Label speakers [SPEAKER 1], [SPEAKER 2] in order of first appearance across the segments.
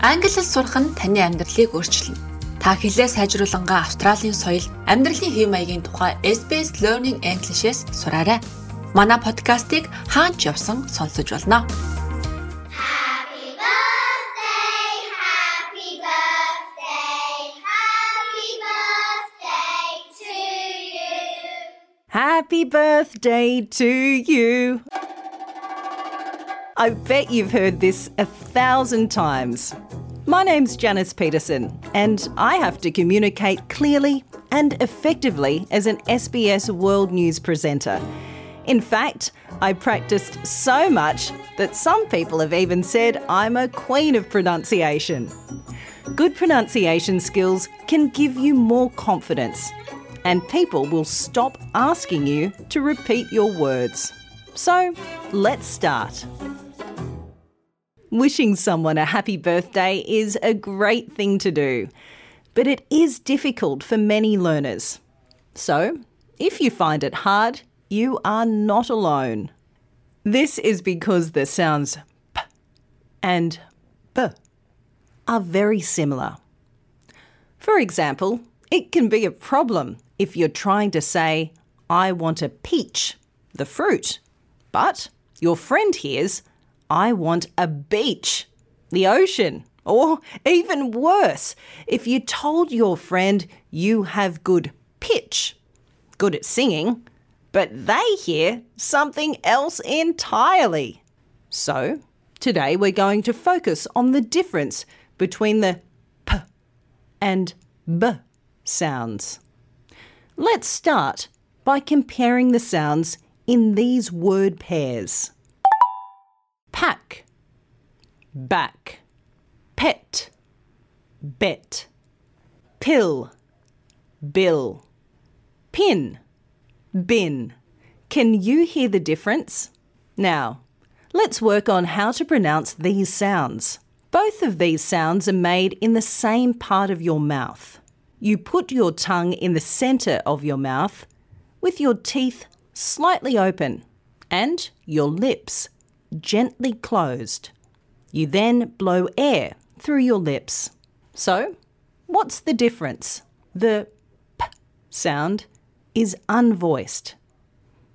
[SPEAKER 1] Англи хэл сурах нь таны амьдралыг өөрчилнө. Та хэлээ сайжруулангаа Австралийн соёл, амьдралын хэв маягийн тухай SBS Learning English-с сураарай. Манай подкастыг хаач явсан сонсож болно.
[SPEAKER 2] Happy birthday to you. I bet you've heard this a thousand times. My name's Janice Petersen, and I have to communicate clearly and effectively as an SBS World News presenter. In fact, I practiced so much that some people have even said I'm a queen of pronunciation. Good pronunciation skills can give you more confidence and people will stop asking you to repeat your words. So, let's start. Wishing someone a happy birthday is a great thing to do, but it is difficult for many learners. So, if you find it hard, you are not alone. This is because the sounds p and b are very similar. For example, it can be a problem if you're trying to say, I want a peach, the fruit, but your friend hears, I want a beach, the ocean. Or even worse, if you told your friend you have good pitch, good at singing, but they hear something else entirely. So, today we're going to focus on the difference between the p and b sounds. Let's start by comparing the sounds in these word pairs pack, back, pet, bet, pill, bill, pin, bin. Can you hear the difference? Now, let's work on how to pronounce these sounds. Both of these sounds are made in the same part of your mouth. You put your tongue in the centre of your mouth with your teeth slightly open and your lips gently closed. You then blow air through your lips. So, what's the difference? The p sound is unvoiced.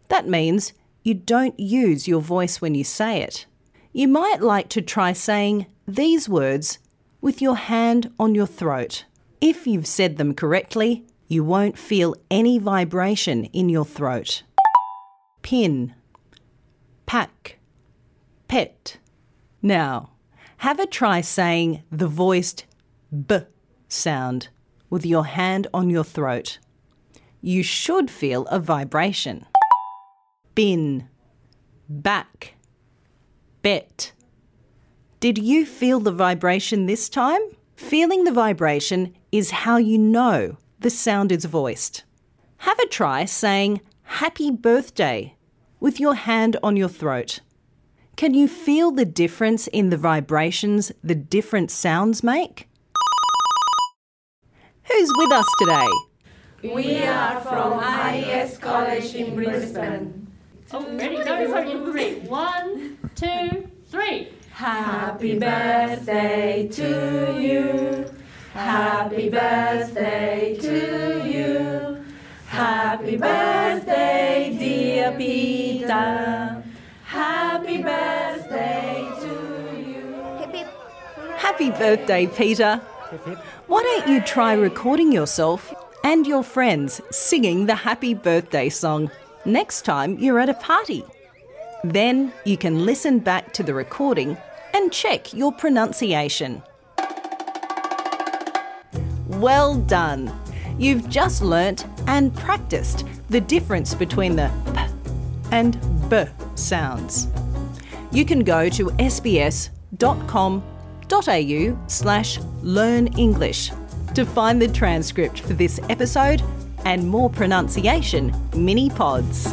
[SPEAKER 2] That means you don't use your voice when you say it. You might like to try saying these words with your hand on your throat. If you've said them correctly, you won't feel any vibration in your throat. Pin, pack, pet. Now, have a try saying the voiced b sound with your hand on your throat. You should feel a vibration. Bin, back, bet. Did you feel the vibration this time? Feeling the vibration is how you know the sound is voiced. Have a try saying happy birthday with your hand on your throat. Can you feel the difference in the vibrations the different sounds make? Who's with us today?
[SPEAKER 3] We are from IES College in Brisbane.
[SPEAKER 4] Oh, ready? Go, sorry, three. One, two, three.
[SPEAKER 3] Happy birthday to you. Happy birthday to you. Happy birthday, dear Peter. Happy birthday to you.
[SPEAKER 2] Happy birthday, Peter. Why don't you try recording yourself and your friends singing the happy birthday song next time you're at a party? Then you can listen back to the recording and check your pronunciation. Well done! You've just learnt and practiced the difference between the p and b sounds. You can go to sbs.com.au slash learn English to find the transcript for this episode and more pronunciation mini pods.